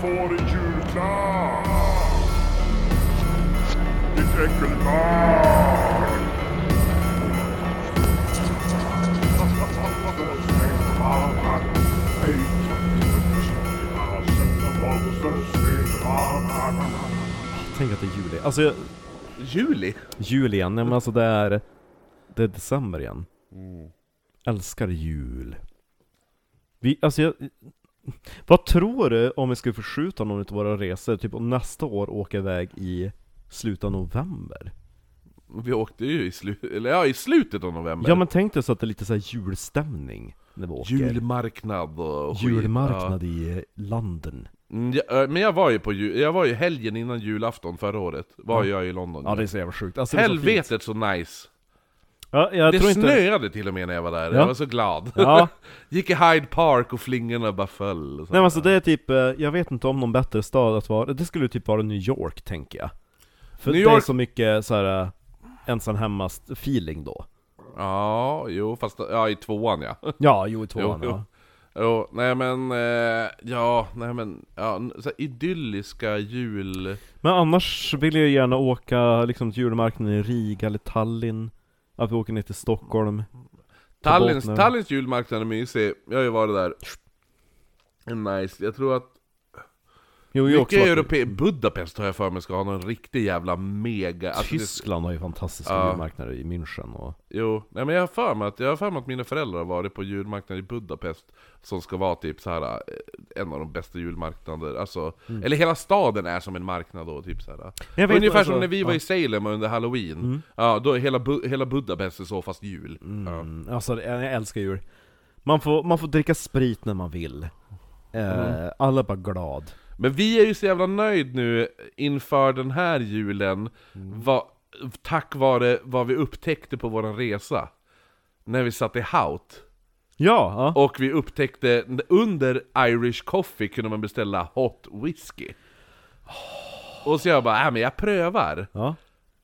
får en julklapp! Ditt äckelbarn! Tänk att det är juli. Alltså, jag, Juli? jul igen. Nej men alltså det är... Det är december igen. Mm. Älskar jul. Vi, alltså jag... Vad tror du om vi skulle förskjuta någon av våra resor? Typ om nästa år åka iväg i slutet av november? Vi åkte ju i, slu- eller, ja, i slutet av november. Ja men tänk dig så att det är lite så här julstämning när vi åker. Julmarknad och skit. Julmarknad i eh, London. Ja. Mm, ja, äh, men jag var ju på jul, jag var ju helgen innan julafton förra året, var Ja. jag i London. Ja det är så jävla sjukt. Alltså, är så. Helvetet så nice! Ja, jag det tror inte... snöade till och med när jag var där, Ja. jag var så glad. Ja, Gick i Hyde Park och flingorna bara föll. nej men alltså det är typ, eh, jag vet inte om någon bättre stad att vara, det skulle typ vara New York tänker jag. För New det är så mycket så här eh, ensam hemmast feeling då. Ja, jo fast, ja i tvåan ja. Ja, jo i tvåan Jo, ja. Jo, nej men, eh, ja, nej men, ja, så idylliska jul... Men annars vill jag gärna åka liksom till julmarknaden i Riga eller Tallinn. Att vi åker ner till Stockholm. Tallins. Tallins julmarknad är mysig, jag har ju varit där. Nice, jag tror att Jo, jag mycket europe... Budapest har jag för mig ska ha någon riktig jävla mega... alltså Tyskland har ju fantastiska Ja. julmarknader i München och... Jo, nej men jag har för mig att, jag har för mig att mina föräldrar har varit på julmarknaden i Budapest Som ska vara typ så här eh, en av de bästa julmarknader, alltså Eller hela staden är som en marknad då, typ så här. Mm. Vet Ungefär alltså- som när vi var ja. i Salem under halloween Mm. Ja, då är hela, Bu- hela Budapest är så fast jul ja. Mm, alltså jag jag älskar jul. Man får, man får dricka sprit när man vill. Eh, Alla är bara glad. Men vi är ju så jävla nöjd nu inför den här julen va, Tack vare vad vi upptäckte på våran resa. När vi satt i Hout. Ja, ja. Och vi upptäckte, under Irish Coffee kunde man beställa hot whisky. Och så jag bara, äh, men jag prövar. Ja.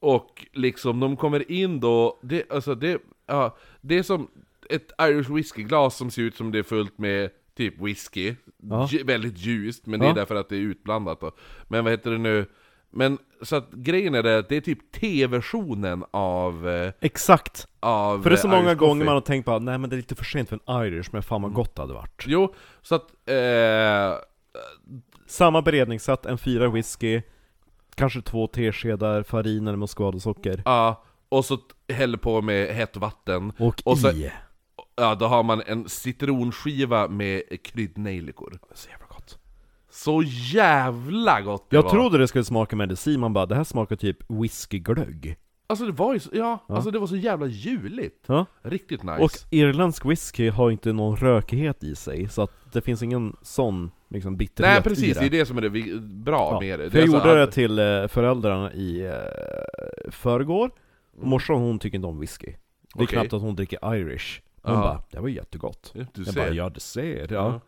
Och liksom, de kommer in då, det, alltså det, ja, det är som ett Irish whiskyglas som ser ut som det är fullt med typ whisky Ja. Väldigt ljust, men det Ja. är därför att det är utblandat då Men vad heter det nu? Men så att grejen är det att det är typ T-versionen av, eh, Exakt! av För det är så eh, många gånger coffee. man har tänkt på nej men det är lite för sent för en Irish, men fan vad Mm. gott det hade varit. Jo, så att, eh, Samma beredningssätt, en fyra whisky, kanske två teskedar farin eller moskvadosocker. ja, och så häller på med hett vatten Och, Och så- i. Ja, då har man en citronskiva med kryddnejlikor Så jävla gott. Så jävla gott det Jag var! trodde det skulle smaka medicin, man bara det här smakar typ whiskyglögg. Alltså det var ju så, ja, alltså det var så jävla juligt Ja. Riktigt nice Och irländsk whisky har inte någon rökighet i sig, så att det finns ingen sån liksom bitterhet Nej i precis, det. det är det som är det vi- bra Ja, med det, För jag är så gjorde det att- till eh, föräldrarna i eh, förrgår, och Mm. morsan hon tycker inte om whisky. Det är Okej. knappt att hon dricker Irish. Hon Ja. bara, det var jättegott. Ja, Du jag ser bara, ja du ser. Ja. Ja.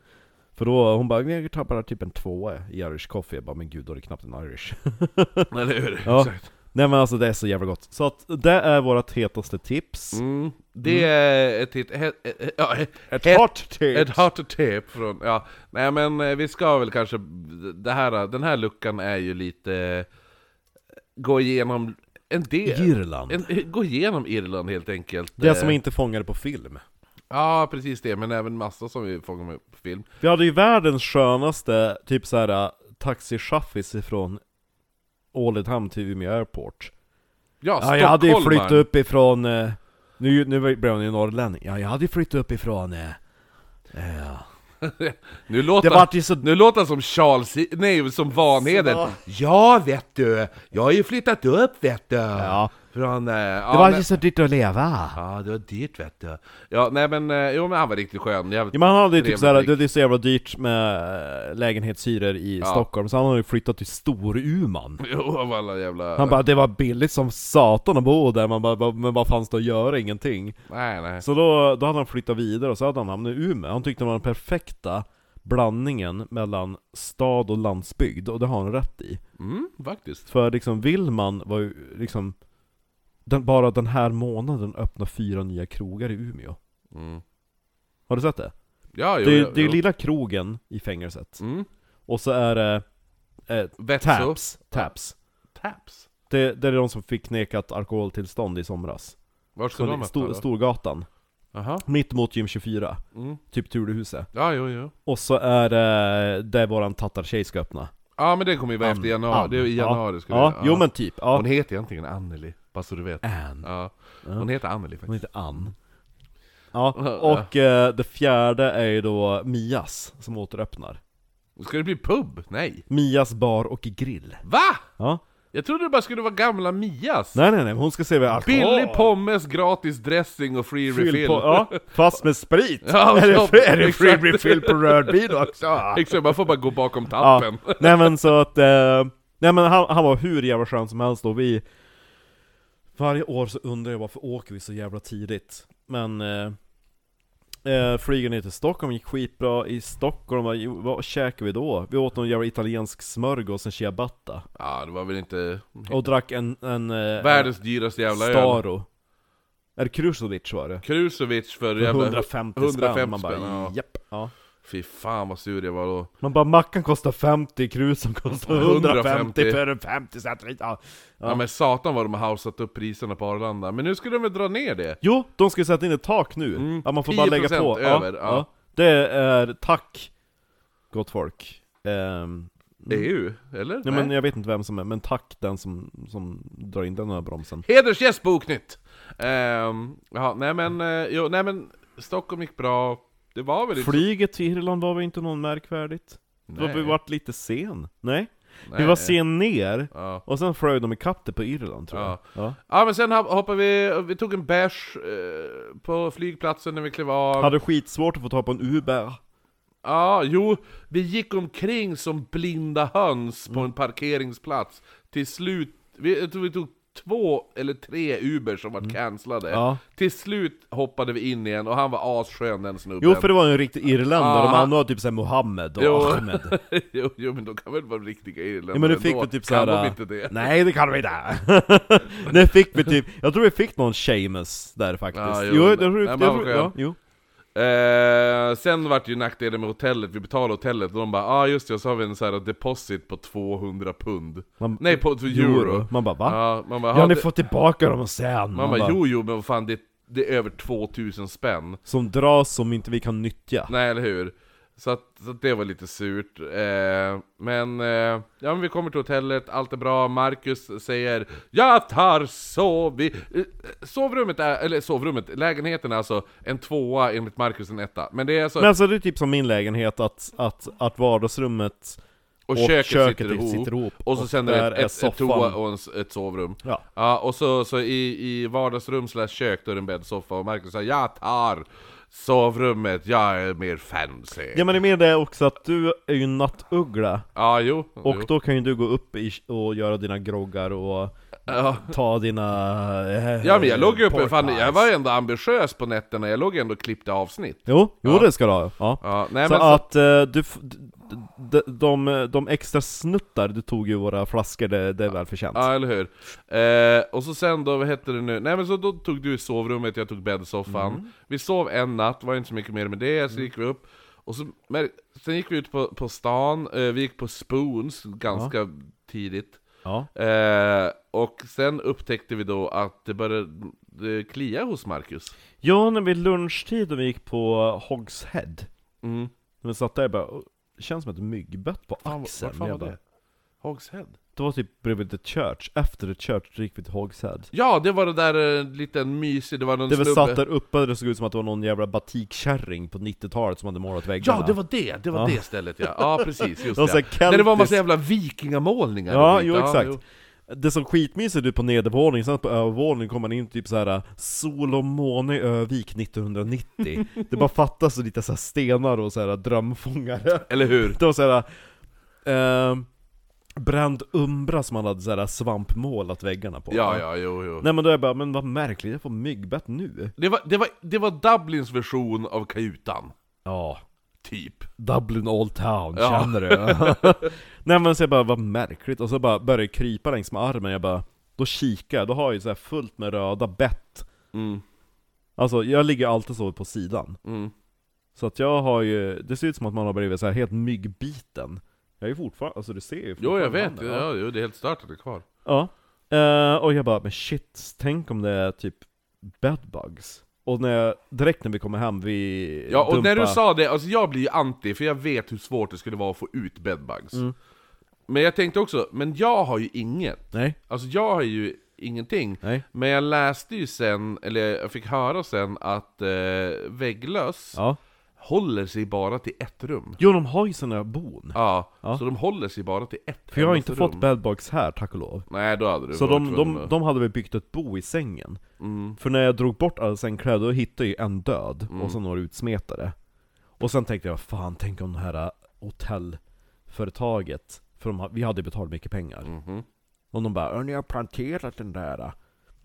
För då, hon bara, jag tar bara typ en tvåa i Irish coffee. Jag bara, men gud då är det knappt en Irish. Eller hur? Ja. Exakt. Nej men alltså det är så jävla gott. Så att det är vårt hetaste tips. Mm. Det är ett, ett, ett, ett, ja, Ett het- hot tips! Ett hot tip från, ja, nej men eh, vi ska väl kanske, det här, den här luckan är ju lite, eh, gå igenom en del, Irland. en, gå igenom Irland helt enkelt. Det som Eh, inte fångade på film. Ja, precis det, men även massa som vi fångar med på film. Vi hade ju världens skönaste, typ såhär, taxichaffis ifrån Ålidhem till Umeå Airport. Ja, Ja, jag hade ju flyttat upp ifrån, eh, nu, nu blev han ju norrlänning. Ja, jag hade ju flyttat upp ifrån, eh, eh, Nu låter, det ju så... nu låter han som Charles, nej som Vanheden. Så. Ja vet du, jag har ju flyttat upp vet du. Ja, Från, eh, ja, det var men- ju så dyrt att leva. Ja, det var dyrt vet du. Ja, nej men, eh, jo men han var riktigt skön. Jävligt Ja, men han hade ju typ såhär, det är så jävla dyrt med eh, lägenhetshyror i Ja. Stockholm, så han hade ju flyttat till Storuman. Jo, av alla jävla... Han bara, det var billigt som satan att bo där, man bara, "Va- men vad fanns det att göra? Ingenting. Nej, nej. Så då, då hade han flyttat vidare och så hade han hamnat i Umeå. Han tyckte det var den perfekta blandningen mellan stad och landsbygd, och det har han rätt i. Mm, faktiskt. För liksom, Willman var ju liksom den, Bara den här månaden öppnar fyra nya krogar i Umeå. Mm. Har du sett det? Ja, jo, det, jo, det är jo. lilla krogen i fängelset. Mm. Och så är det eh. Taps, Taps. Taps? Det, det är de som fick nekat alkoholtillstånd i somras. Var ska Så de möta Stor, då? Storgatan. Jaha. Mitt mot gym 24. Mm. Typ Turlehuset. Ja, jo, jo. Och så är det där våran tattartjej ska öppna. Ja men det kommer ju vara Ann. efter januari, det är i Ja. januari ska Ja, det jo men typ. Ja. Hon heter egentligen Anneli, bara så du vet. Ann. Ja. Ja. Hon heter Anneli Hon faktiskt. heter Ann. Ja, och eh, det fjärde är ju då Mias som återöppnar. Ska det bli pub? Nej. Mias bar och grill. Va? Ja. Jag trodde det bara skulle vara gamla Mias. Nej nej nej, hon ska servera alkohol. Billig pommes, gratis dressing och free Fyll refill. på, ja, fast med sprit! Ja, är, det är det free exakt. refill på rödvin också? Exakt, man får bara gå bakom Ja, tappen. nej men så att, eh, nej men han, han var hur jävla skön som helst och vi Varje år så undrar jag varför åker vi så jävla tidigt? Men eh, eh, Flyger ner till Stockholm gick skitbra, i Stockholm, vad, vad käkade vi då? Vi åt någon jävla italiensk smörgås, en ciabatta Ja, det var väl inte Och drack en, en eh, världens dyraste jävla öl. Staro Är det Krusovic var det? Krusovic för För jävla 150, 150 spänn, man bara ja. japp, ja. Fy fan vad sur jag var då. Man bara mackan kostar 50, krusen kostar 150, 150 för en 50 cent ja. Ja. Ja. men satan vad de har hausat upp priserna på Arlanda. Men nu skulle de väl dra ner det? Jo, de ska sätta in ett tak nu. Mm, Ja, man får bara lägga 10% på. över, ja. Det är tack, gott folk. Ehm, EU? Eller? nej, men jag vet inte vem som är, men tack den som, som drar in den här bromsen. Hedersgäst Boknytt! Um, ja, nej men, eh, jo, nej men Stockholm gick bra. Det var väl inte Flyget till Irland var väl inte något märkvärdigt? Nej. Vi varit lite sen? Nej? Nej. Vi var sen ner, Ja. och sen flög de ikapp det på Irland tror jag. Ja. Ja. ja men sen hop- hoppade vi, vi tog en bärs eh, på flygplatsen när vi klev av. Hade skitsvårt att få tag på en Uber. Ja, jo, vi gick omkring som blinda höns Mm. på en parkeringsplats. Till slut, vi, jag tror vi tog två eller tre Uber som var cancellade. Mm. Ja. Till slut hoppade vi in igen och han var asskön den snubben. Jo för det var en riktig irländare, de andra var typ såhär Mohammed och Jo. Ahmed. jo, jo, men de kan väl vara riktiga irländare Ja men nu fick vi typ Kan såhär... de inte det? Nej det kan vi inte! nu fick vi typ, jag tror vi fick någon Seamus där faktiskt. Ja, jo, jo, jag tror, nej, jag tror, ja, jo. Eh, sen vart ju nackdelen med hotellet, vi betalade hotellet och de bara ah just det, så har vi en sån här deposit på 200 pund. Man, Nej, på på euro. Man bara va? Ja, man bara, Ja, "Ha, ni det- får tillbaka dem sen! Man bara jo jo, men vad fan det, det är över 2000 spänn. Som dras som inte vi kan nyttja. Nej eller hur? Så, att, så att det var lite surt. Eh, men, eh, ja men vi kommer till hotellet, allt är bra, Marcus säger Jag tar sov... Vi, eh, sovrummet är, eller sovrummet, lägenheten är alltså en tvåa enligt Marcus en etta. Men det är alltså, Men alltså det är typ som min lägenhet, att, att, att vardagsrummet och, köket, sitter, typ ihop. sitter ihop. Och så sen är det ett, ett, toa och en, ett sovrum. Ja. Ja, och så, så i, i vardagsrum slash kök då är det en bäddsoffa och Marcus säger Jag tar sovrummet, jag är mer fancy. ja men det är mer det också att du är ju nattuggla, Ja, jo. och jo. då kan ju du gå upp i, och göra dina groggar och Ja. ta dina... Eh, Ja men jag låg ju uppe, fan, jag var ju ändå ambitiös på nätterna, jag låg ändå och klippte avsnitt. Jo, jo Ja. det ska du ha. Ja. Ja, nej så men så, att eh, du, f- d- d- de, de extra snuttar du tog ju våra flaskor, det, det är väl förtjänt. ja eller hur. Eh, och så sen då, vad hette det nu? Nej men så då tog du sovrummet, jag tog bäddsoffan. Mm. Vi sov en natt, var inte så mycket mer med det, så gick vi upp. Och så, men, sen gick vi ut på, på stan, eh, vi gick på Spoons ganska tidigt. Ja. Eh, och sen upptäckte vi då att det började klia hos Marcus. ja, när vi lunchtid och vi gick på Hogs Head, Mm. när vi satt där bara, "Åh, det känns som ett myggbett på Fan, axeln. vart fan var bara, det? Hogs Head? Det var typ bredvid The Church, efter The Church så gick vi till Hogs Head. Ja, det var det där eh, liten mysig, det var någon Det var snubbe satt där uppe, det såg ut som att det var någon jävla batikkärring på 90-talet som hade målat väggarna. Ja, det var det! Det var Ja. det stället ja, ja precis, just Det var så här Där det var en massa keltisk- jävla vikingamålningar Ja, skit. jo exakt. Det som skitmysigt ut på nedervåningen, sen på övervåningen kommer man in typ såhär Sol och måne i Övik 1990 Det bara fattas lite så stenar och så drömfångare Eller hur? Det var såhär eh, Bränd umbra som man hade såhär svampmålat väggarna på Ja, ja, jo, jo. Nej men då är jag bara, men vad märkligt, jag får myggbett nu Det var, det, var, det var Dublins version av kajutan. Ja, Typ. Dublin Old Town, Ja. känner du? Nej men så jag bara, vad märkligt, och så bara började krypa längs med armen, jag bara Då kikar jag, då har jag ju så här fullt med röda bett Mm, Alltså jag ligger alltid så på sidan mm. Så att jag har ju, det ser ut som att man har blivit så här helt myggbiten Jag är fortfarande, alltså du ser ju Jo jag fortfarande vet, handen, ja, jo, det är helt stört att det är kvar. Ja. Eh, och jag bara, men shit, tänk om det är typ bedbugs? Och när jag, direkt när vi kommer hem, vi Ja, och dumpar- när du sa det, alltså jag blir ju anti, för jag vet hur svårt det skulle vara att få ut bedbugs. Mm. Men jag tänkte också, men jag har ju inget. Nej, Alltså jag har ju ingenting. nej. Men jag läste ju sen, eller jag fick höra sen att eh, vägglöss Ja. Håller sig bara till ett rum. Jo, de har ju såna bon. Ja, Ja. så de håller sig bara till ett För jag har inte fått rum. bedbugs här, tack och lov. Nej, då hade du Så varit de, tvungen de, att- de hade väl byggt ett bo i sängen. Mm. För när jag drog bort alla sängkläder, då hittade jag ju en död, Mm. och så några utsmetade. Och sen tänkte jag, fan tänk om det här hotellföretaget, för de, ha- vi hade betalat mycket pengar. Mhm. Och de bara, "Ja, ni har planterat den där.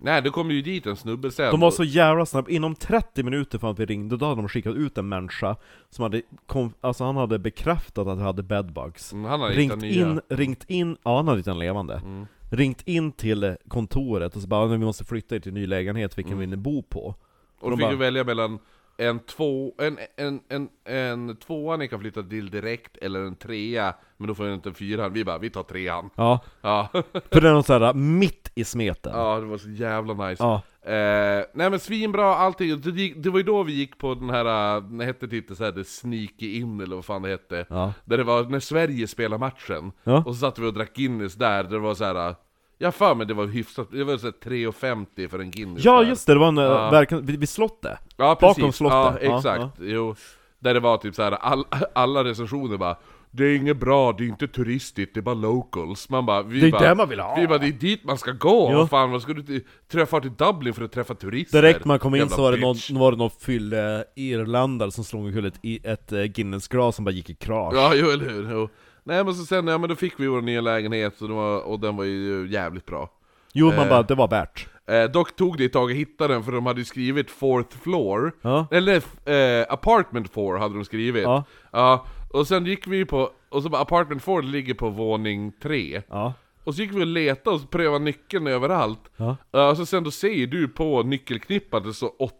Äh." Nej, det kom ju dit en snubbe sen. De var så jävla snabba, inom 30 minuter från att vi ringde, då hade de skickat ut en människa som hade, kom, alltså han hade bekräftat att vi hade bedbugs. Mm, Han hade Ringt in, ringt in, ja han hade hittat en levande. Mm. Ringt in till kontoret och så bara, "Men vi måste flytta er till en ny lägenhet, vilken Mm. vill ni bo på? Och de då fick bara- välja mellan en, två, en, en, en, en tvåa ni kan flytta till direkt, eller en trea, men då får ni inte en fyra. Vi bara, vi tar trean. Ja, Ja, för den är såhär mitt i smeten. ja det var så jävla nice. Ja. Eh, nej men svinbra allting, det, gick, det var ju då vi gick på den här, äh, det hette typ det så här, det sneaky in eller vad fan det hette. Ja. Där det var när Sverige spelade matchen, Ja. och så satt vi och drack Guinness där, där det var så här. Jag för mig det var hyfsat, det var så här 3,50 för en Guinness Ja där. just det, det var en, Ja. äh, verkligen, vid, vid slottet. Ja Bakom precis, slottet. ja Ja, exakt, jo Där det var typ så här, all, alla recensioner bara Det är inget bra, det är inte turistigt, det är bara locals Man bara, vi Det är bara, där man vill ha. Vi bara, det är dit man ska gå! Vad fan, vad ska du till, träffa till Dublin för att träffa turister? Direkt man kom in Jävla så var det, någon, var det någon fylle irländare som slog omkull ett, ett eh, Guinness-glas som bara gick i krasch. Ja, jo eller hur, jo. Nej men så sen, ja men då fick vi vår nya lägenhet och, det var, och den var ju jävligt bra Jo, man Eh. bara, det var värt. eh, Dock tog det ett tag att hitta den för de hade ju skrivit 4th floor Ja. Eller eh, apartment 4 hade de skrivit Ja. Ja, och sen gick vi på, och så bara apartment 4 ligger på våning 3 Ja. Och så gick vi och letade och prövade nyckeln överallt Ja. Ja, och så sen då säger du på nyckelknippan att det står 8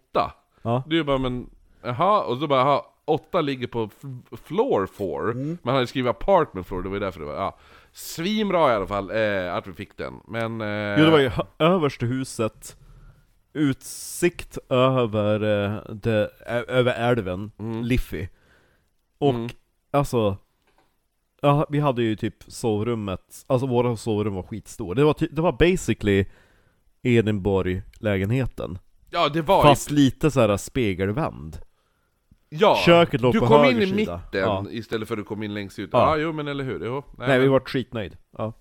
Ja. Du bara men, jaha, och så bara jaha, 8 ligger på floor 4 Mm. Man hade skrivit apartment 4, det var ju därför det var, ja Svinbra i alla fall, eh, att vi fick den, men... Eh, Jo, det var ju översta huset, utsikt över, eh, det, över älven, Mm. Liffey. Och Mm. alltså, ja, vi hade ju typ sovrummet, alltså våra sovrum var skitstora. Det var, det var basically Edinborg-lägenheten. Ja, det var Fast lite såhär spegelvänd. Ja, Köket låg du på kom in i sida. mitten Ja. istället för att du kom in längst ut. Ja. Ja, jo men eller hur. Jo, Nej, vi men- var skitnöjd. Ja.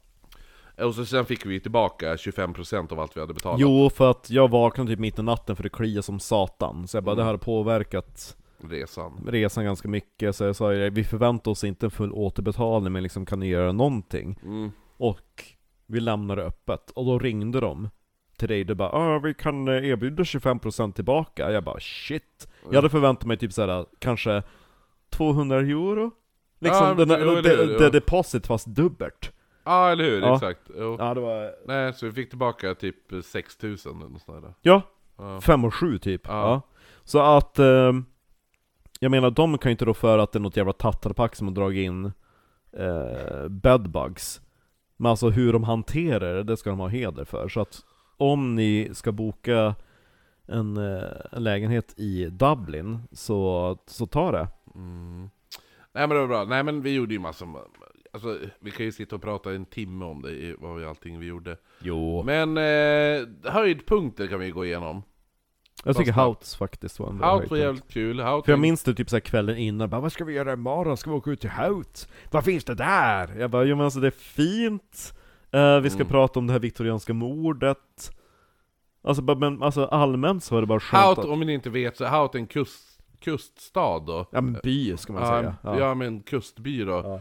Och så sen fick vi tillbaka 25% av allt vi hade betalat. Jo, för att jag vaknade typ mitt i natten för det kliade som satan. Så jag bara, Mm. det här har påverkat Resan. resan ganska mycket. Så jag sa, vi förväntar oss inte en full återbetalning, men liksom kan ni göra någonting? Mm. Och vi lämnar det öppet. Och då ringde de till dig, du bara ah, vi kan eh, erbjuda 25% tillbaka. Jag bara shit. Jag hade förväntat mig typ såhär, kanske 200 euro? Liksom Ja, den där, jo, det, det, ja. deposit fast dubbelt. Ja, eller hur. Ja. Exakt. Jo. Ja, det var... Nej, så vi fick tillbaka typ 6000 eller något sånt där. Ja, Ja. fem och sju typ. Ja. Ja. Så att... ehm, jag menar, de kan ju inte då för att det är något jävla tattarpack som har dragit in eh, bedbugs. Men alltså hur de hanterar det, det ska de ha heder för. Så att om ni ska boka en, eh, en lägenhet i Dublin, så, så ta det. Mm. Nej men det var bra. Nej men vi gjorde ju massor. Alltså, vi kan ju sitta och prata en timme om det, vad vi allting vi gjorde. Jo. Men eh, höjdpunkter kan vi gå igenom. Jag tycker. Houts faktiskt var en bra Hout var jävligt kul. Hout För jag minns det typ så kvällen innan, bara, vad ska vi göra imorgon? Ska vi åka ut till Hout? Vad finns det där? Jag bara, jo men alltså det är fint, Eh, vi ska Mm. prata om det här viktorianska mordet Alltså, bara, men, alltså allmänt så var det bara skönt Hout, att, om ni inte vet, så är Hout en kust, kuststad då. Ja men by ska man säga ja. ja. men kustby då.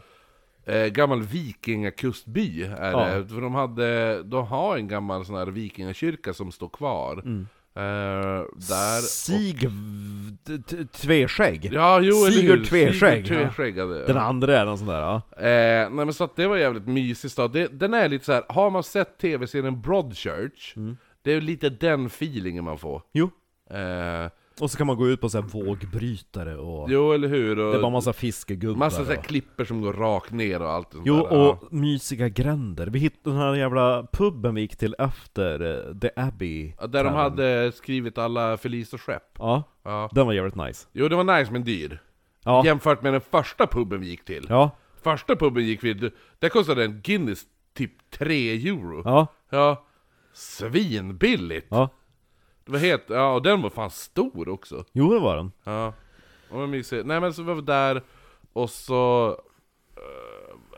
Eh, gammal vikingakustby är Ja. det. För de hade, de har en gammal sån här vikingakyrka som står kvar. Eh, där. Sig... Tveskägg? Ja, jo Sigurd? Tveskägg, ja. Den andra är någon sån där ja. Eh, nej men så att det var jävligt mysigt då. Det, den är lite så här. har man sett tv-serien Broadchurch, Mm. det är lite den feelingen man får. Jo. Eh, Och så kan man gå ut på så här vågbrytare och... Jo, eller hur? Och Det är bara massa fiskegubbar massa så här och... klipper som går rakt ner och allt sånt Jo, där. Och mysiga gränder. Vi hittade den här jävla puben vi gick till efter eh, The Abbey. Ja, Där de hade skrivit alla förlisto-skepp. Ja, Ja. den var jävligt nice. Jo, det var nice men dyr. Ja, Jämfört med den första puben vi gick till. ja, Första puben gick vi, där kostade en Guinness typ 3 euro. ja, Ja. Svinbilligt! ja. Var helt, ja och den var fan stor också. Jo, det var den. Ja. Och vad mysigt. Nej men så var vi där, och så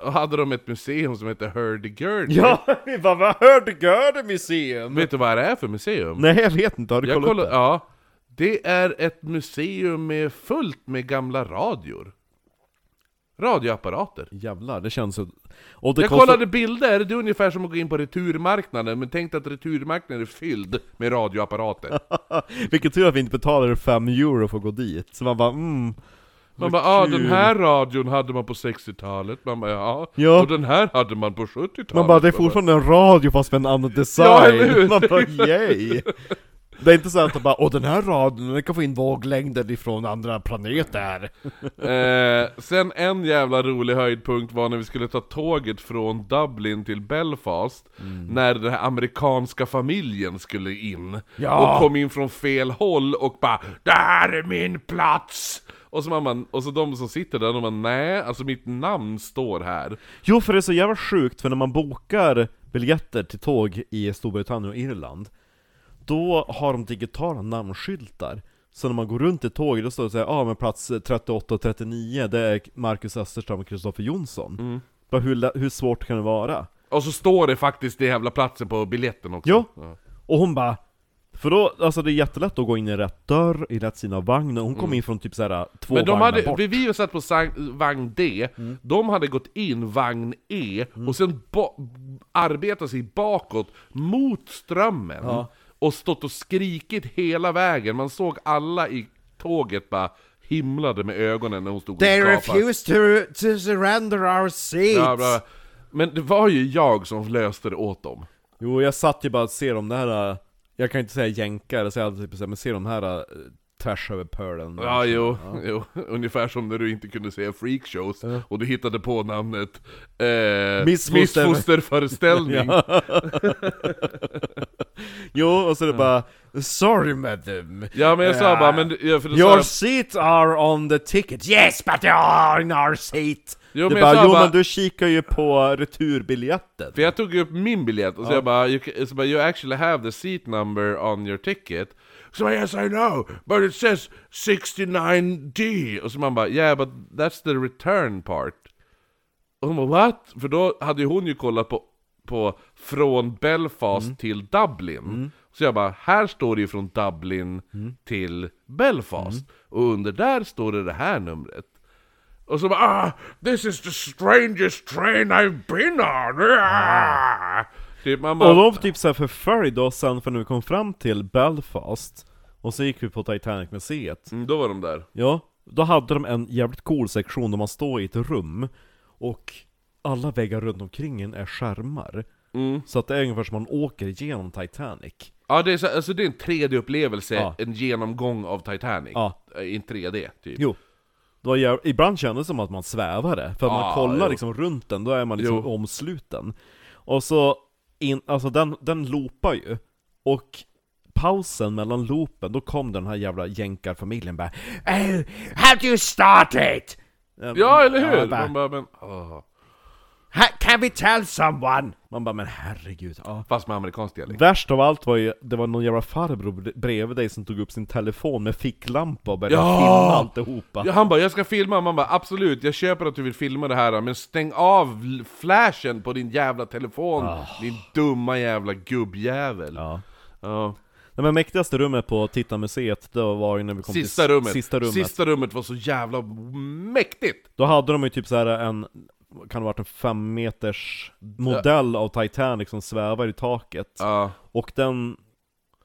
eh, hade de ett museum som heter Hurdy-Gurdy. Ja, vi bara vad hörde Görde museum? Vet du vad det är för museum? Nej, jag vet inte. Har du Jag kollat upp det? ja. Det är ett museum med fullt med gamla radior. Radioapparater. Jävlar, det känns så... Och det Jag kostar... kollade bilder, det är ungefär som att gå in på returmarknaden, men tänk att returmarknaden är fylld med radioapparater. Vilken tur att vi inte betalade 5 euro för att gå dit. Så man bara mm... Man bara ah, kul." den här radion hade man på 60-talet, man bara ja, Ja. och den här hade man på 70-talet. Man bara, det är fortfarande en radio fast med en annan design. Ja? Man bara, yay! Det är inte så att man bara, åh den här radion, den kan få in våglängder ifrån andra planeter. Eh, sen en jävla rolig höjdpunkt var när vi skulle ta tåget från Dublin till Belfast Mm. När den här amerikanska familjen skulle in Ja. Och kom in från fel håll och bara 'Där är min plats!' Och så, man, och så de som sitter där, de bara 'Nej, alltså mitt namn står här' Jo, för det är så jävla sjukt, för när man bokar biljetter till tåg i Storbritannien och Irland Då har de digitala namnskyltar Så när man går runt i tåget, då står det såhär, ja ah, men plats 38 och 39, det är Marcus Österstam och Kristoffer Jonsson Mm. Bara hur, hur svårt kan det vara? Och så står det faktiskt det jävla platsen på biljetten också Jo. Ja. Och hon bara För då, alltså det är jättelätt att gå in i rätt dörr, i rätt sida av vagnen, hon kom in från typ såhär två Mm. Men de vagnar hade, bort vi, vi satt på sang, vagn D, Mm. de hade gått in vagn E, och sen arbetat sig bakåt mot strömmen, Ja. Och stått och skrikit hela vägen, man såg alla i tåget bara himlade med ögonen när hon stod och gapade. to, to surrender our seats! Ja, bra. Men det var ju jag som löste det åt dem. Jo, jag satt ju bara och ser de där, jag kan inte säga jänkare, så jag hade typ men ser de här äh, tvärs över pölen Ja, jo, jo, ungefär som när du inte kunde säga freakshows, och du hittade på namnet eh, Missfoster- Missfosterföreställning. Jo, och så är det bara 'Sorry madam' Ja men jag sa bara, men ja, för sa Your jag, seats are on the ticket, yes but they are in our seat! Jo, det men jag bara, sa jo bara- men du kikar ju på returbiljetten. För jag tog upp min biljett och så jag bara, you, så bara, you actually have the seat number on your ticket. Så bara, yes I know, but it says 69D Och så man bara, yeah but that's the return part. Och hon bara, what? För då hade ju hon ju kollat på, på från Belfast till Dublin. Så jag bara, här står det ju från Dublin till Belfast. Och under där står det det här numret och så bara ah, this is the strangest train I've been on! Ah. Typ man Och bara, de typ såhär förföljde oss sen för när vi kom fram till Belfast Och så gick vi på Titanic-museet mm, då var de där. Ja, då hade de en jävligt cool sektion där man står i ett rum Och alla väggar runt omkring en är skärmar Mm. Så att det är ungefär som man åker genom Titanic Ja, det är, så, alltså, det är en 3D-upplevelse, Ja. en genomgång av Titanic. Ja. Eh, I en 3D, typ. Jo var jäv... Ibland kändes det som att man svävade, för att Ja, man kollar jo. liksom runt den, då är man liksom Jo. omsluten Och så, in, alltså den, den loopar ju Och pausen mellan loopen, då kom den här jävla jänkarfamiljen bara Oh, how do you start it? Ja, eller hur? Ja, bara, Man bara, men, åh. "Ha- Can we tell someone? Man bara, men herregud, ja. Fast med amerikansk dialekt. Värst av allt var ju, det var någon jävla farbror bre- bredvid dig som tog upp sin telefon med ficklampa och började Ja! filma alltihopa Ja, han bara 'Jag ska filma' man bara 'Absolut, jag köper att du vill filma det här men stäng av flashen på din jävla telefon, din dumma jävla gubbjävel' Ja. Ja. Nej, men mäktigaste rummet på Tittarmuseet, det var ju när vi kom Sista till rummet. sista rummet Sista rummet var så jävla mäktigt! Då hade de ju typ så här en, kan det ha varit en fem meters modell av Titanic som svävar i taket Ja. Och den,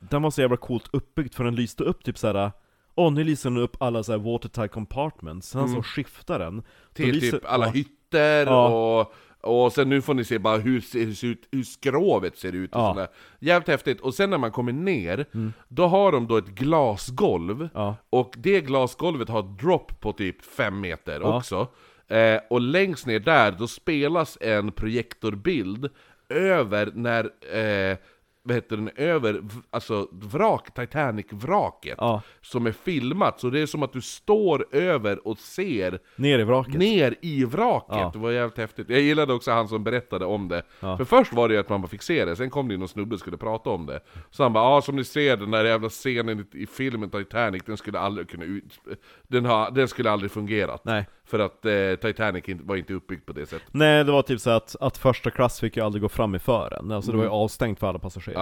den var så jävla coolt uppbyggd för den lyste upp typ så här. Åh, nu lyser den upp alla så här watertight compartments, sen så skiftar den Till lyser- typ alla ja. hytter och Och sen nu får ni se bara hur, hur, ut, hur skrovet ser ut och Ja. sådär. Jävligt häftigt. Och sen när man kommer ner, då har de då ett glasgolv. Ja. Och det glasgolvet har ett drop på typ 5 meter Ja. också. Eh, och längst ner där, då spelas en projektorbild över när, eh, vad heter den, över, alltså vrak, Titanic-vraket. Ja. Som är filmat, så det är som att du står över och ser Ner i vraket. ner i vraket. Ja. Det var jävligt häftigt. Jag gillade också han som berättade om det. Ja. För först var det ju att man bara fick se det, sen kom det ju någon snubbe och skulle prata om det. Så han bara ja som ni ser den där jävla scenen i, i filmen Titanic, den skulle aldrig kunna ut... Den, har, den skulle aldrig fungerat. Nej. För att eh, Titanic var inte uppbyggt på det sättet. Nej, det var typ så att, att första klass fick ju aldrig gå fram i fören, alltså det var ju avstängt för alla passagerare.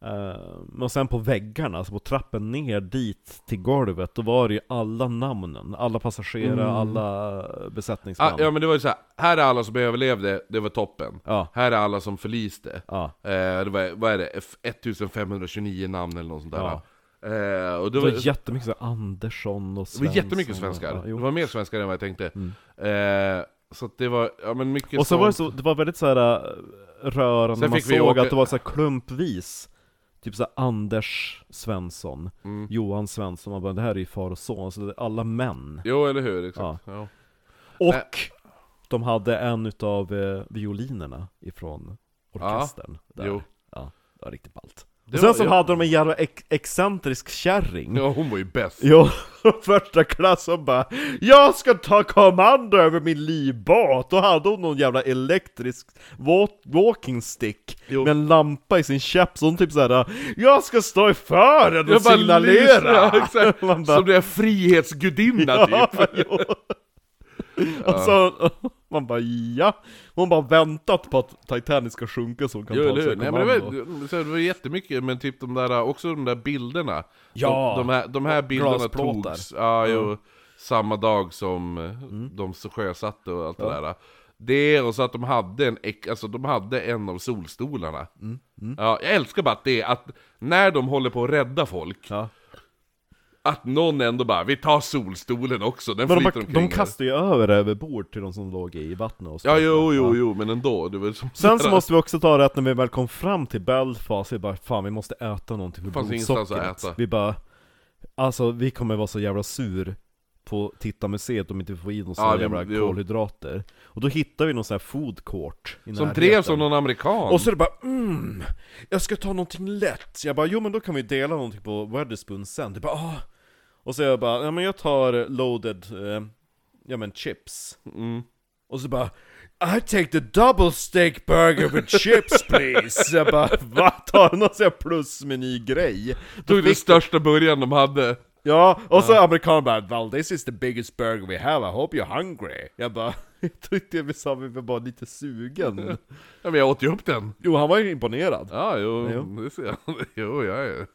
Eh, men sen på väggarna, alltså på trappen ner dit till golvet, då var det ju alla namnen, alla passagerare, alla besättningsmän. Ah, ja men det var ju så här. här är alla som överlevde, det var toppen. Ja. Här är alla som förliste. Ja. Eh, det var, vad är det, F- 1529 namn eller något sånt där. Ja. Eh, och det Det var, var jättemycket så här Andersson och det Svensson var jättemycket svenskar. Ja, det var mer svenskar än vad jag tänkte. Eh, så det var, ja men mycket Och så var det sånt. så, det var väldigt så här rörande, Sen man såg åka- att det var så klumpvis Typ så här Anders Svensson, Mm. Johan Svensson, man bara det här är ju far och son, så det är alla män Jo eller hur, exakt. Ja. Och de hade en utav eh, violinerna ifrån orkestern där. jo. Ja, det var riktigt ballt. Det sen var- så ja. hade de en jävla ex excentrisk kärring ja, hon var ju bäst. Jo, första klass som bara Jag ska ta kommando över min livbåt! Då hade hon någon jävla elektrisk wa- walking stick Jo. Med en lampa i sin käpp, så hon typ såhär Jag ska stå i fören och Jag signalera! ja, exakt. Bara, Som det är frihetsgudinna ja, typ. jo. Och så, man bara ja, hon bara väntat på att Titanic ska sjunka så hon kan Jo, ta eller sig hur? Nej, men det, var, så det var jättemycket, men typ de där, också de där bilderna. Ja. De, de, här, de här bilderna Glasplåtar. togs, ja, jo, samma dag som eh, de så sjösatte och allt det där. Det, och så att de hade en, alltså de hade en av solstolarna. Ja, jag älskar bara att det, att när de håller på att rädda folk, Ja. Att någon ändå bara 'Vi tar solstolen också' den Men de, flyter omkring de här. kastar ju över över bord till de som låg i vattnet och Ja, sprang. jo, jo, Ja. jo, men ändå. Det var som Sen så måste vi också ta det att när vi väl kom fram till Belfast, vi bara fan vi måste äta någonting för blodsockret. Vi bara, alltså vi kommer vara så jävla sur på Tittarmuseet om inte vi får i oss Ja, jävla jo. kolhydrater. Och då hittar vi någon sån här food court Som närheten. drevs av någon amerikan. Och så är det bara mm, jag ska ta någonting lätt. Jag bara, jo men då kan vi dela någonting på Weatherspoon sen. Det bara, ah. Och så jag bara, ja men jag tar loaded, eh, ja men chips. Mm. Och så bara I take the double steak burger with chips please! Jag bara va? Tar någon sån här plusmeny-grej? Tog den största början de hade. Ja, och så amerikanen bara Well this is the biggest burger we have, I hope you're hungry Jag bara, jag tyckte vi sa vi var bara lite sugen Ja men jag åt ju upp den. Jo han var ju imponerad Ja, jo, Jo. det ser jag. Jo, jag är,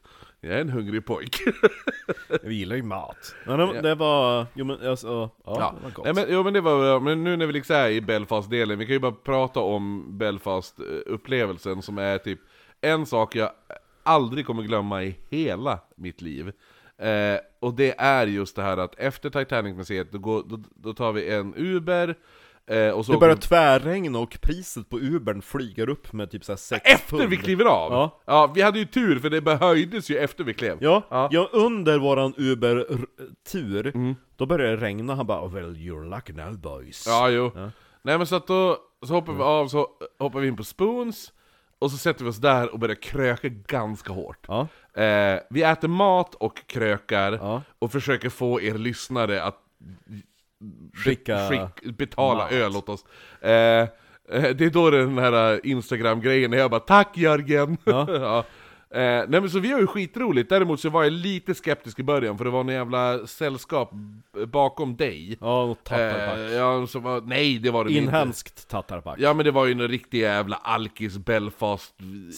jag är en hungrig pojk. Jag gillar ju mat Men det, det var, jo men alltså, ja, Ja, det var gott Nej, men, jo, men det var. Men nu när vi liksom är i Belfast-delen, vi kan ju bara prata om Belfast-upplevelsen som är typ en sak jag aldrig kommer glömma i hela mitt liv. Eh, och det är just det här att efter Titanic-museet, då, går, då, då tar vi en Uber, eh, och så Det börjar vi- tvärregna och priset på Ubern flyger upp med typ såhär 6 Efter vi kliver av! Ja. ja, vi hade ju tur för det höjdes ju efter vi klev. Ja, Ja. ja. under våran Uber-tur, då började det regna, han bara oh, 'Well you're lucky now boys' Ja, jo. Ja. Nej men så att då, så hoppar vi av, så hoppar vi in på Spoons, och så sätter vi oss där och börjar kröka ganska hårt. Ja. Eh, vi äter mat och krökar, Ja. och försöker få er lyssnare att Skicka skick, betala mat. öl åt oss. Eh, eh, det är då den här Instagram-grejen, när jag bara 'Tack Jörgen!' Ja. ja. Eh, nej men så vi har ju skitroligt, däremot så var jag lite skeptisk i början, för det var en jävla sällskap bakom dig. Ja, och tattarpack Eh, ja, så var, nej det var det inte. Inhemskt tattarpack Ja men det var ju en riktig jävla alkis Belfast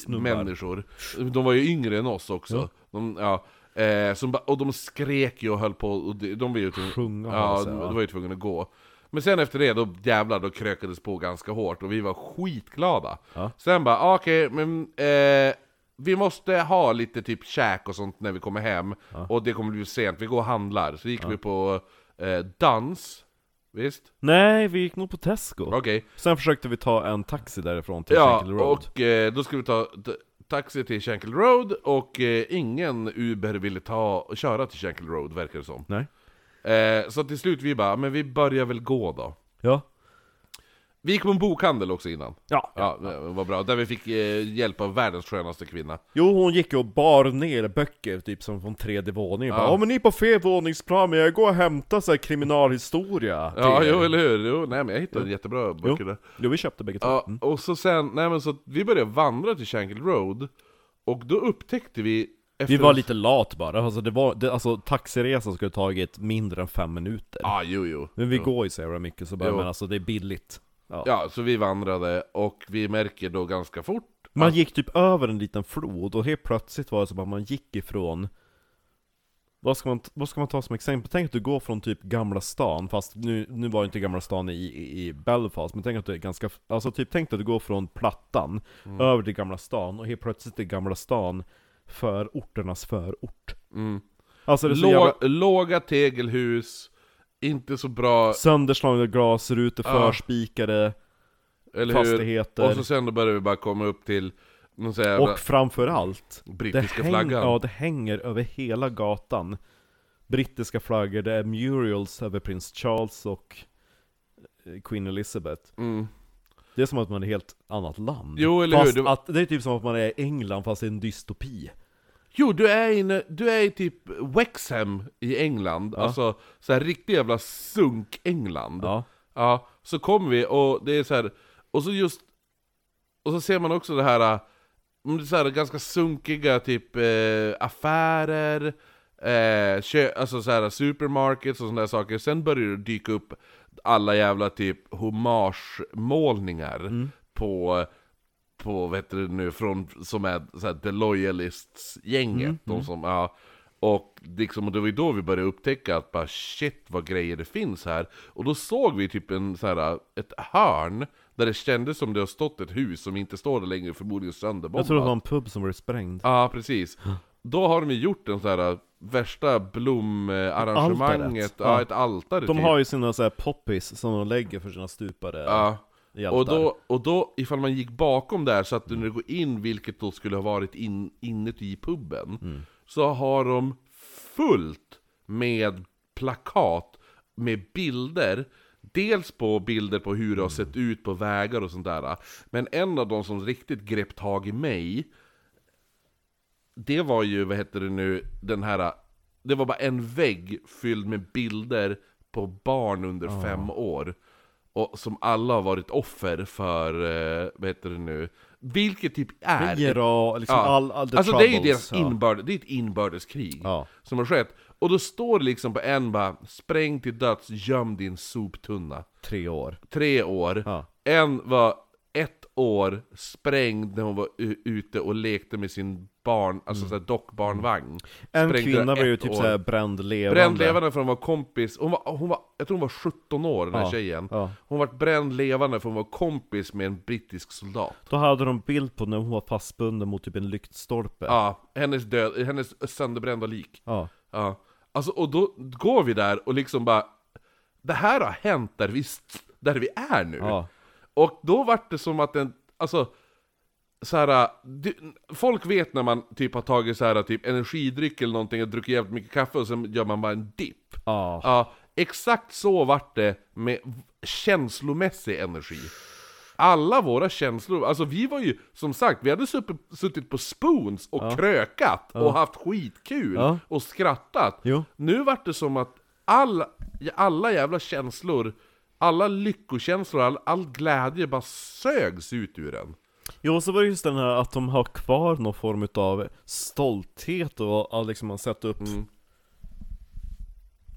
människor De var ju yngre än oss också Ja. de, ja, eh, som, Och de skrek ju och höll på, och de, de var ju tvungna, ja, de, de var ju tvungna att gå Men sen efter det, då jävlar, då krökades på ganska hårt och vi var skitglada Ja. Sen bara, ah, okej, men eh, vi måste ha lite typ käk och sånt när vi kommer hem Och det kommer bli sent, vi går och handlar Så gick vi på eh, dans Visst? Nej, vi gick nog på Tesco. Okej. Sen försökte vi ta en taxi därifrån till Ja, Road. och eh, då ska vi ta taxi till Shankle Road, och eh, ingen Uber ville ta och köra till Shankle Road, verkar det som. Nej. Eh, så till slut vi bara, men vi börjar väl gå då. Ja. Vi gick på en bokhandel också innan. Ja. Ja, var bra. Där vi fick eh, hjälp av världens skönaste kvinna. Jo, hon gick och bar ner böcker, typ som från tredje våningen. Ja. Ja. Bara, men ni är på fel våningsplan, men jag går och hämtar så här kriminalhistoria Ja, er." jo eller hur? Jo, nej men jag hittade jättebra böcker där. Jo, vi köpte bägge två. Ja, Mm. och så sen, nej men så vi började vandra till Shankle Road, och då upptäckte vi efter Vi var lite lat bara, alltså, det var, det, alltså taxiresan skulle tagit mindre än fem minuter. Ja, ah, jo jo. Men vi jo. går ju så jävla mycket, så bara, Jo. men alltså det är billigt. Ja. Ja, så vi vandrade, och vi märker då ganska fort Man att- gick typ över en liten flod, och helt plötsligt var det som att man gick ifrån vad ska, man, vad ska man ta som exempel? Tänk att du går från typ Gamla stan, fast nu, nu var inte Gamla stan i, i, i Belfast, men tänk att du är ganska, alltså typ tänk att du går från Plattan, Mm. över till Gamla stan, och helt plötsligt är Gamla stan förorternas förort. Mm. Alltså det är så Lå, jävla Låga tegelhus, inte så bra, sönderslagna glasrutor, Ja. förspikade eller hur? fastigheter. Och så sen då började vi bara komma upp till Och framförallt, det, brittiska flaggan. ja, det hänger över hela gatan Brittiska flaggor, det är murals över prins Charles och eh, Queen Elizabeth Mm. Det är som att man är i ett helt annat land Jo, eller hur? fast Det var- att, det är typ som att man är i England fast det är en dystopi Jo, du är, inne, du är i typ Wexham i England, Ja. alltså så här riktigt jävla sunk-England. Ja, Ja, så kommer vi och det är så här, och så just, och så ser man också det här, mm, det är så här ganska sunkiga typ eh, affärer, eh, kö, alltså så här supermarkets och sådana där saker. Sen börjar det dyka upp alla jävla typ hommage-målningar på på, vad heter det nu, från, som är så här, The Loyalists-gänget, de som, ja och, liksom, och det var ju då vi började upptäcka att bara shit vad grejer det finns här Och då såg vi typ en så här, ett hörn Där det kändes som det har stått ett hus som inte står där längre, förmodligen sönderbombat jag tror det var en pub som var sprängd Ja, precis. Då har de ju gjort en så här värsta blomarrangemanget, ja, ett altare De typ. har ju sina så här poppies som de lägger för sina stupade Ja. Och då, och då, ifall man gick bakom där så att du när du går in, vilket då skulle ha varit in, inuti puben, Mm. så har de fullt med plakat med bilder, dels på bilder på hur det har sett ut på vägar och sånt där, men en av de som riktigt grep tag i mig, det var ju, vad heter det nu, den här, det var bara en vägg fylld med bilder på barn under fem år. Och som alla har varit offer för, eh, vad heter det nu, vilket typ är... IRA, liksom Ja. all, all the alltså det är ju troubles, deras ja. inbörd, det är ett inbördeskrig Ja. som har skett. Och då står det liksom på en bara, spräng till döds, göm din soptunna. Tre år Tre år. Ja. En var år sprängd när hon var ute och lekte med sin barn, alltså såhär dockbarnvagn. Mm. En Sprängde kvinna var ju typ år. såhär bränd levande Bränd levande för hon var kompis, hon var, hon var, jag tror hon var 17 år den här Ja, tjejen. ja. Hon var bränd levande för hon var kompis med en brittisk soldat. Då hade de bild på när hon var fastbunden mot typ en lyktstolpe Ja, hennes död, hennes sönderbrända lik. Ja. Ja, alltså och då går vi där och liksom bara Det här har hänt där vi, där vi är nu Ja. Och då vart det som att den, alltså så här, du, Folk vet när man typ har tagit så här, typ energidryck eller någonting och druckit jävligt mycket kaffe och sen gör man bara en dipp Ja. Ja, exakt så vart det med känslomässig energi alla våra känslor, alltså vi var ju som sagt, vi hade supp- suttit på spoons och krökat och haft skitkul och skrattat. Jo. Nu vart det som att all, alla jävla känslor, alla lyckokänslor, all, all glädje bara sögs ut ur en. Jo, så var det just den här att de har kvar någon form av stolthet och ja, liksom man satt upp Mm.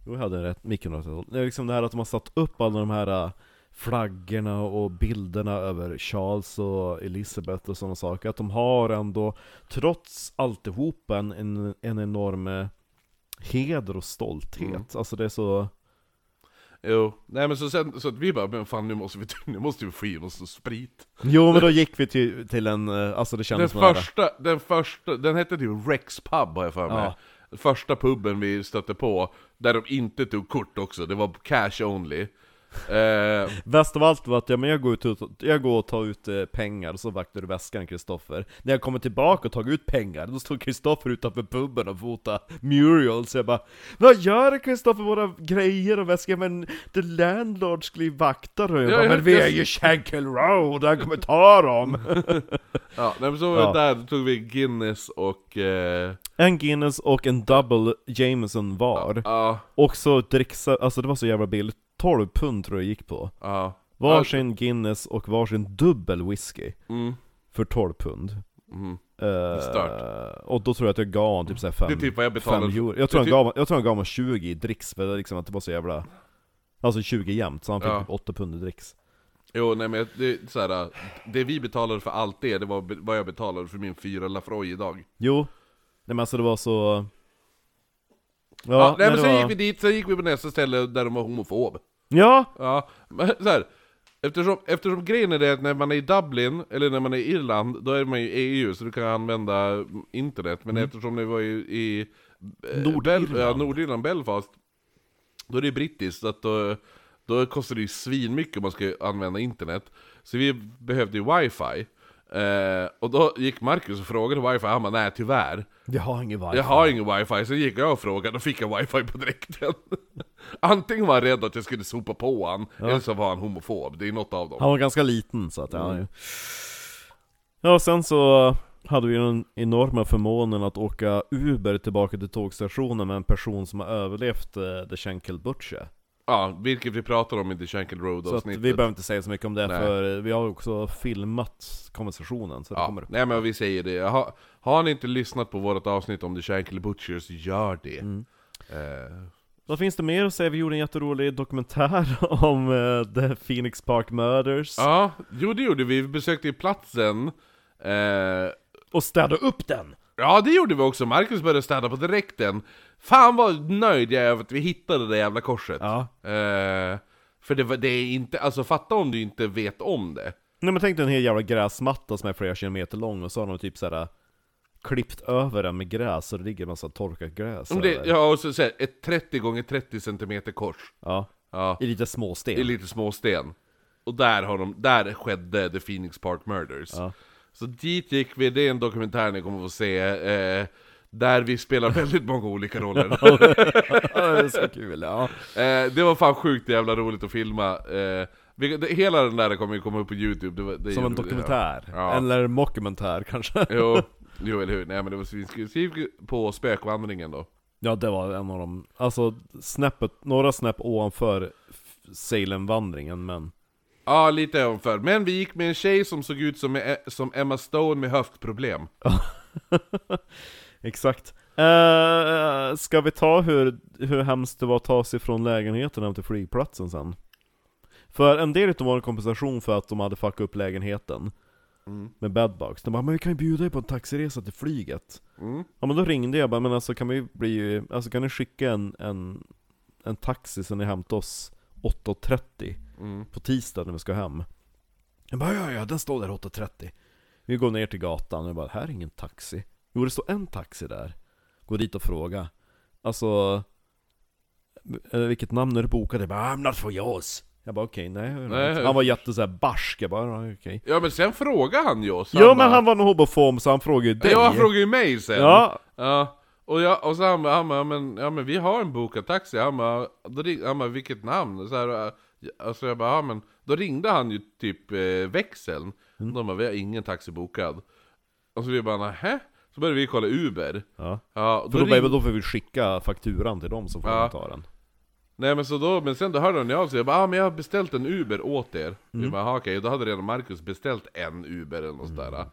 Jo, jag hade rätt, micken var. Det är liksom det här att de har satt upp alla de här äh, flaggorna och bilderna över Charles och Elizabeth och sådana saker Att de har ändå, trots alltihopa, en, en, en enorm äh, heder och stolthet Mm. Alltså det är så... Jo, nej men så sen, så att vi bara, men fan nu måste vi, nu måste vi få i oss sprit. Jo men då gick vi till, till en, äh, alltså det Den kändes som det här- första, den första, den hette typ Rex Pub har jag för mig. Ja. Första puben vi stötte på, där de inte tog kort också, det var cash only. Eh, Bäst av allt var att ja, men jag, går ut, och- jag går och tar ut eh, pengar, så vaktar du väskan Kristoffer. När jag kommer tillbaka och tagit ut pengar, då står Kristoffer utanför puben och fotar murals. Jag bara Vad gör du Kristoffer, våra grejer och väskor? Men the landlord skulle ju vakta. Jag Ja, bara, men vi är ju Shankill Road, han kommer ta dem! ja, nej, men så var Ja. det där, då tog vi Guinness och... Eh, en Guinness och en double Jameson var. ja, Och så dricksa, alltså det var så jävla billigt. 12 pund tror jag gick på. ja. Varsin Guinness och varsin dubbel whisky. Mm, För 12 pund. mm. Stört. Och då tror jag att jag gav honom typ såhär fem, Det är typ vad jag betalar. euro. Jag tror, det är han typ- gav, jag tror han gav mig 20 i dricks för det liksom att det var så jävla Alltså 20 jämnt, så han fick Ja. typ 8 pund i dricks Jo, nej men det, är så här, det vi betalade för allt det, det var be- vad jag betalade för min fyra Lafroy idag. Jo Nej men alltså det var så Ja, Ja, nej, men det sen var... gick vi dit, sen gick vi på nästa ställe där de var homofob. Ja! Ja, men så här, eftersom, eftersom grejen är det att när man är i Dublin, eller när man är i Irland, då är man ju i EU, så du kan använda internet. Men eftersom det var i, i eh, Nordirland. Bel- ja, Nordirland, Belfast, då är det brittiskt, så att då, då kostar det ju svinmycket om man ska använda internet. Så vi behövde ju wifi. Eh, och då gick Marcus och frågade wifi, han bara nej tyvärr. Jag har ingen wifi Jag har ingen wifi, så gick jag och frågade och fick jag wifi på direkten. Antingen var han rädd att jag skulle sopa på han, eller så var han homofob, det är något av dem. Han var ganska liten så att ja, Mm. ja. Ja, och sen så hade vi den enorma förmånen att åka Uber tillbaka till tågstationen med en person som har överlevt eh, The Shankill Butcher Ja, vilket vi pratar om i The Shankill Road Så vi behöver inte säga så mycket om det Nej. för vi har också filmat konversationen så det Ja, kommer nej men vi säger det. Har, har ni inte lyssnat på vårt avsnitt om The Shankill Butchers, gör det. Mm. Eh, Vad finns det mer att säga? Vi gjorde en jätterolig dokumentär om eh, The Phoenix Park Murders ja, jo det gjorde vi. Vi besökte ju platsen. Eh, Och städa upp den! ja, det gjorde vi också. Marcus började städa på direkten. Fan vad nöjd jag är över att vi hittade det jävla korset. Ja Eh, för det, var- det är inte, alltså fatta om du inte vet om det. Nej men tänk dig en hel jävla gräsmatta som är flera kilometer lång och så har de typ såhär Klippt över den med gräs så det ligger en massa torkat gräs Om det ja, och så, så här, ett 30 gånger 30 cm kors. ja. Ja, I lite småsten i lite småsten. Och där, har de, där skedde The Phoenix Park Murders. Ja. Så dit gick vi, det är en dokumentär ni kommer få se. Eh, där vi spelar väldigt många olika roller. Ja, det är så kul, ja. eh, det var fan sjukt jävla roligt att filma. Eh, vi, det, hela den där kommer ju komma upp på youtube. Det, det Som en dokumentär, Ja. eller mockumentär kanske Jo, jo, eller hur? Nej men det var svinskul. På spökvandringen då. Ja det var en av dem, alltså snäppet, några snäpp ovanför Salem-vandringen men Ja, lite ovanför. Men vi gick med en tjej som såg ut som, eh, som Emma Stone med höftproblem. Exakt uh, Ska vi ta hur, hur hemskt det var att ta sig från lägenheten hem till flygplatsen sen? För en del utav vår kompensation för att de hade fuckat upp lägenheten Mm. Med bedbugs, de bara 'Men vi kan ju bjuda dig på en taxiresa till flyget' Mm. Ja men då ringde jag bara 'Men alltså kan vi bli, alltså kan ni skicka en, en, en taxi så ni hämtar oss 8.30 Mm. på tisdag när vi ska hem. Jag bara ja, ja, den står där 8.30. Vi går ner till gatan och jag bara, här är ingen taxi. Jo, det står en taxi där. Går dit och frågar. Alltså, eh, vilket namn är det bokat? Jag bara, I'm not for yours. Jag bara okej, nej, Nej. Han var jätte så här barsk, jag bara "Ja, okej. Ja men sen frågade han ju oss. Ja men han var nog homofob så han frågade ju dig. Ja, han frågade ju mig sen. Ja, Ja, och, jag, och så han bara, han bara men, ja, men vi har en bokad taxi. Han bara, då ring, han bara vilket namn? Så här, äh, alltså jag bara, ja, men då ringde han ju typ eh, växeln. Mm. De bara, vi har ingen taxi bokad. Och så vi bara, nähä? Så började vi kolla Uber. ja. Ja, och För då då, ring... då får vi skicka fakturan till dem som får Ja. ta den. Nej men så då, men sen då hörde han av sig, jag bara, ah, men jag har beställt en Uber åt er. Mm. bara, "Ah, okej, då hade redan Marcus beställt en Uber eller något sådär.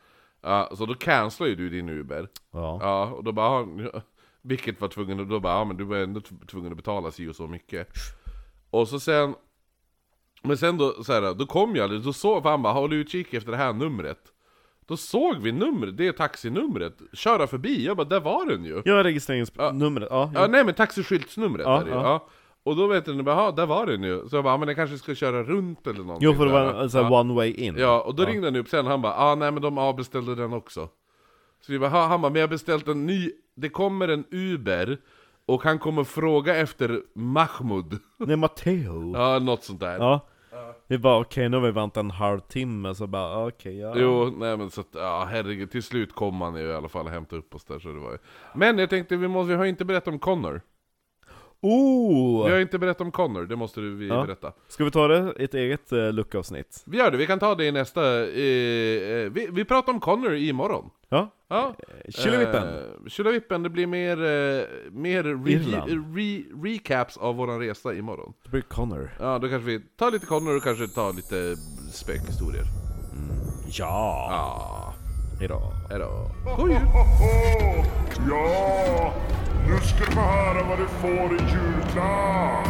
Ja, så då cancelade ju du din Uber. Ja. Ja, och då bara, "Ah, vilket var tvungen, och då bara, ja men du var ändå tv- tvungen att betala sig och så mycket. Och så sen, men sen då, så här, då kom jag, då såg, för han bara, håll utkik efter det här numret. Då såg vi numret, det är taxinumret, köra förbi, jag bara, där var den ju. Ja, registreringsnumret, ja. Ja, nej men taxiskyltsnumret Ja, är det ja. Ja. Och då vet du, bara, ja där var den ju. Så jag bara, "Ja, men den kanske ska köra runt eller någonting. Jo för det var en här ja. one way in. Ja, och då ringde han upp sen, han bara, ah, nej men de avbeställde den också. Så vi bara, "Ha", han bara, men jag har beställt en ny, det kommer en Uber Och han kommer fråga efter Mahmoud. Nej, Matteo. Ja, något sånt där. Ja. Vi bara okej, nu har vi väntat en halvtimme, så bara okej, ja. Jo, nej men så att, ja herregud, till slut kom han ju i alla fall och hämtade upp oss där så det var ju... Men jag tänkte, vi, måste, vi har inte berättat om Connor. Oh! Vi har inte berättat om Connor, det måste du vi Ja. berätta. Ska vi ta det i ett eget uh, luckavsnitt? Vi gör det, vi kan ta det i nästa... Eh, eh, vi, vi pratar om Connor imorgon. Ja? Ja. Tjillevippen! Eh, Tjillevippen, det blir mer, eh, mer re, re, recaps av våran resa imorgon. Det blir Connor. Ja, då kanske vi tar lite Connor och kanske tar lite spökhistorier. Ja! Ja, At all. At all. God jul. Ja, nu ska du höra vad du får i julklapp.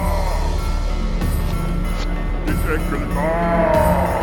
Ditt äckelbarn.